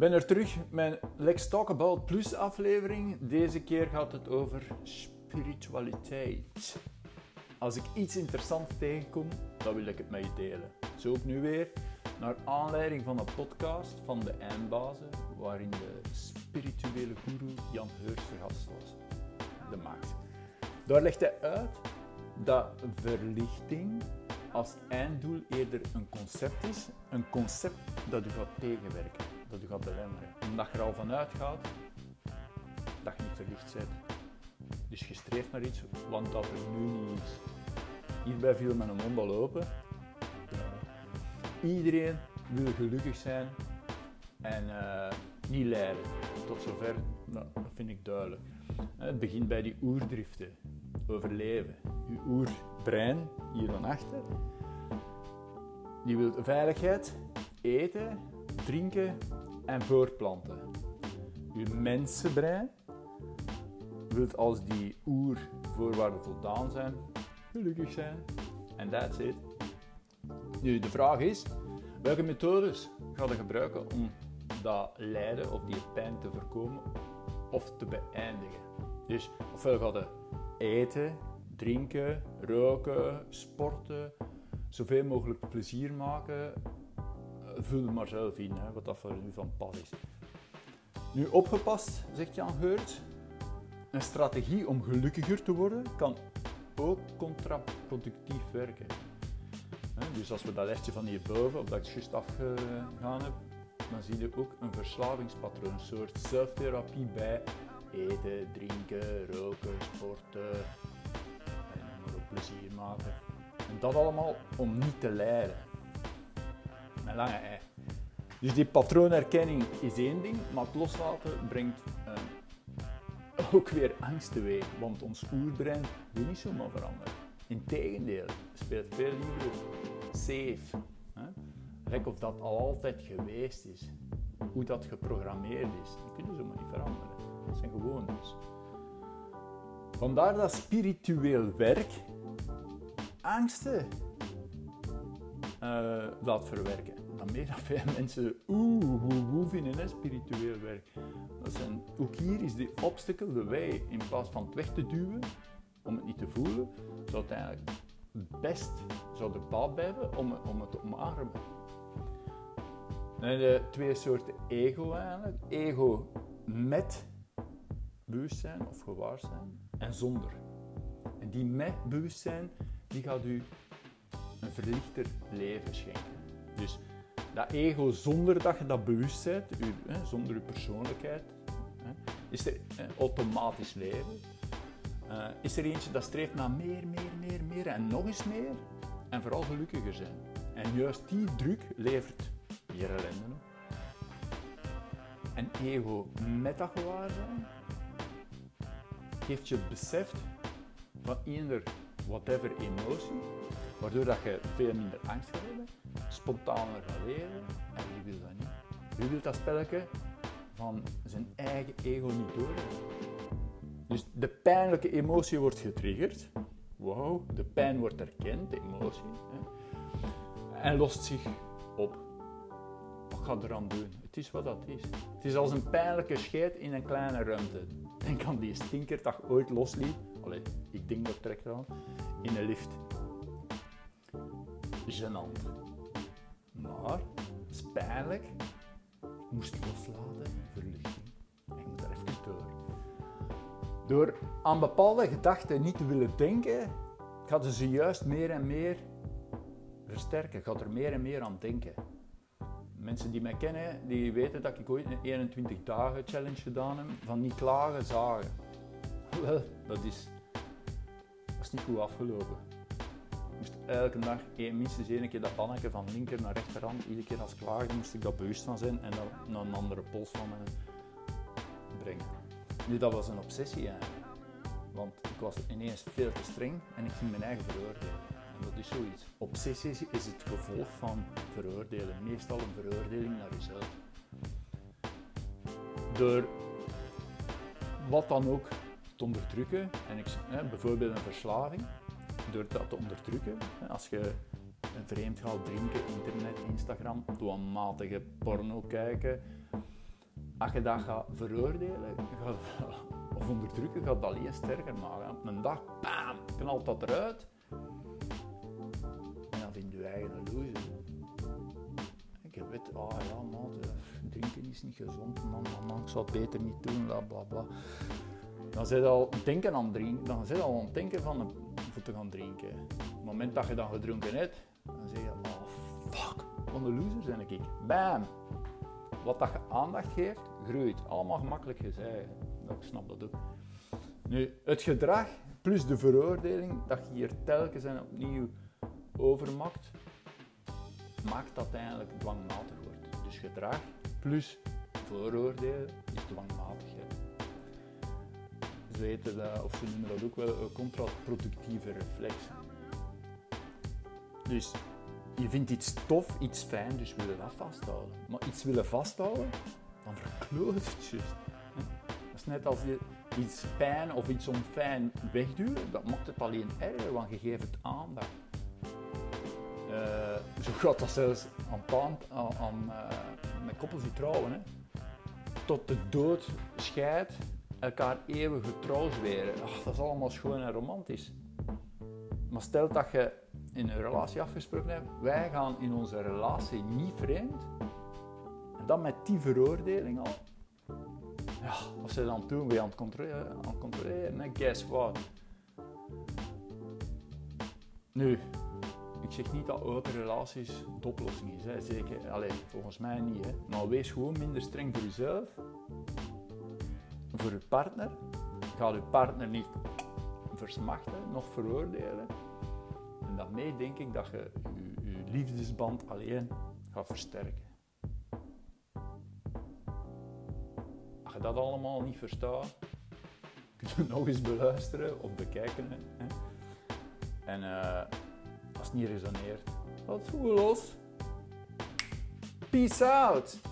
ben er terug met mijn Let's Talk About Plus aflevering. Deze keer gaat het over spiritualiteit. Als ik iets interessants tegenkom, dan wil ik het met je delen. Zo ook nu weer, naar aanleiding van een podcast van de Eindbazen, waarin de spirituele guru Jan Heurs gast was. De maakt. Daar legt hij uit dat verlichting als einddoel eerder een concept is, een concept dat u gaat tegenwerken, dat u gaat belemmeren. Omdat je er al vanuit gaat dat je niet verlicht bent. Dus je streeft naar iets, want dat er nu niet is. Hierbij viel mijn mond al open. Iedereen wil gelukkig zijn en uh, niet lijden. Tot zover, nou, dat vind ik duidelijk. Het begint bij die oerdriften, overleven. Uw oerbrein, hier van achter, die wil veiligheid, eten, drinken en voortplanten. Uw mensenbrein wil als die oervoorwaarden voldaan zijn, gelukkig zijn. En that's it. Nu, de vraag is, welke methodes ga je gebruiken om dat lijden of die pijn te voorkomen of te beëindigen? Dus ofwel ga je eten, drinken, roken, sporten, zoveel mogelijk plezier maken. Vul maar zelf in, hè, wat dat voor u van pas is. Nu opgepast, zegt Jan Geurt. Een strategie om gelukkiger te worden kan ook contraproductief werken. Dus als we dat lijstje van hierboven, of dat ik juist afgegaan heb, dan zie je ook een verslavingspatroon, een soort zelftherapie bij eten, drinken, roken, sporten en maar ook plezier maken. En dat allemaal om niet te lijden. Met lange ei. Dus die patroonherkenning is één ding, maar het loslaten brengt uh, ook weer angst teweeg. Want ons oerbrein wil niet zomaar veranderen. Integendeel, speelt veel liever safe. Hè? Of dat al altijd geweest is. Hoe dat geprogrammeerd is. Dat kunnen zomaar niet Vandaar dat spiritueel werk angsten uh, laat verwerken. Dan meer dan veel mensen oeh, woe, woe vinden, hè, spiritueel werk. Dat zijn, ook hier is die obstacle, de wij, in plaats van het weg te duwen, om het niet te voelen, zou het eigenlijk best zou er baat bij hebben om, om het te omarmen. Dan de twee soorten ego eigenlijk. Ego met bewustzijn of gewaarzijn en zonder. En die met bewustzijn die gaat u een verlichter leven schenken. Dus dat ego zonder dat je dat bewust bent, hè, zonder uw persoonlijkheid, hè, is er automatisch leven. Uh, is er eentje dat streeft naar meer, meer, meer, meer en nog eens meer en vooral gelukkiger zijn. En juist die druk levert hier ellende op. En ego met dat gewaarzijn geeft je besef van eender whatever emotie, waardoor dat je veel minder angst gaat hebben, spontaner gaat leven en wie wil dat niet? Wie wil dat spelletje van zijn eigen ego niet door? Dus de pijnlijke emotie wordt getriggerd. Wow, de pijn wordt erkend, de emotie. Hè, en lost zich op. Wat gaat eraan doen? Het is wat dat is. Het is als een pijnlijke scheid in een kleine ruimte. Denk aan die stinker dat ooit losliet. Allee, ik denk dat trekt aan. In een lift. Genant. Maar, het is pijnlijk. Ik moest loslaten, verlichting. Ik moet er even door. Door aan bepaalde gedachten niet te willen denken, gaat ze juist meer en meer versterken. Gaat er meer en meer aan denken. Mensen die mij kennen, die weten dat ik ooit een 21 dagen challenge gedaan heb van niet klagen, zagen. Wel, dat is, dat is niet goed afgelopen. Ik moest elke dag minstens één keer dat pannetje van linker naar rechterhand, iedere keer als klaagde moest ik dat bewust van zijn en dan naar een andere pols van me brengen. Nu, dat was een obsessie eigenlijk. Want ik was ineens veel te streng en ik ging mijn eigen veroordelen. Dat is zoiets. Obsessie is het gevolg van veroordelen. Meestal een veroordeling naar jezelf. Door wat dan ook te onderdrukken, en ik, hè, bijvoorbeeld een verslaving, door dat te onderdrukken, hè, als je een vreemd gaat drinken, internet, Instagram, dwanmatige porno kijken, als je dat gaat veroordelen gaat, of onderdrukken, gaat dat alleen sterker maken. Op een dag, bam, knalt dat eruit. Dan vind je. Ik weet, ah ja, maat, eh, drinken is niet gezond, man, man, man, ik zou het beter niet doen, bla bla bla. Dan zit al denken aan drinken, dan zit al aan het denken van een, te gaan drinken. Op het moment dat je dan gedronken hebt, dan zeg je, oh fuck, wat een loser ben ik. Bam! Wat dat je aandacht geeft, groeit. Allemaal gemakkelijk gezegd. Ik snap dat ook. Nu, het gedrag plus de veroordeling dat je hier telkens en opnieuw overmaakt, maakt dat eigenlijk dwangmatig wordt. Dus gedrag plus vooroordelen is dwangmatigheid. Ze weten dat, of ze noemen dat ook wel een contraproductieve reflex. Dus je vindt iets tof, iets fijn, dus wil je dat vasthouden. Maar iets willen vasthouden, dan verkloot het juist. Dat is net als je iets pijn of iets onfijn wegduwt, dat maakt het alleen erger, want je geeft het aandacht. Uh, zo gaat dat zelfs aan, aan, uh, met koppels die trouwen. Hè. Tot de dood scheidt, elkaar eeuwig getrouw zweren. Ach, dat is allemaal schoon en romantisch. Maar stel dat je in een relatie afgesproken hebt, wij gaan in onze relatie niet vreemd. En dan met die veroordeling al. Ja, wat ze dan doen, weer aan het controleren, aan het controleren guess what? Nu, ik zeg niet dat open relaties de oplossing is, hè. zeker, allez, volgens mij niet. Hè. Maar wees gewoon minder streng voor jezelf, voor je partner. Ga je partner niet versmachten, nog veroordelen. En daarmee denk ik dat je je, liefdesband alleen gaat versterken. Als je dat allemaal niet verstaat, kun je nog eens beluisteren of bekijken. Hè. En uh, het niet resoneert, laat het los. Peace out!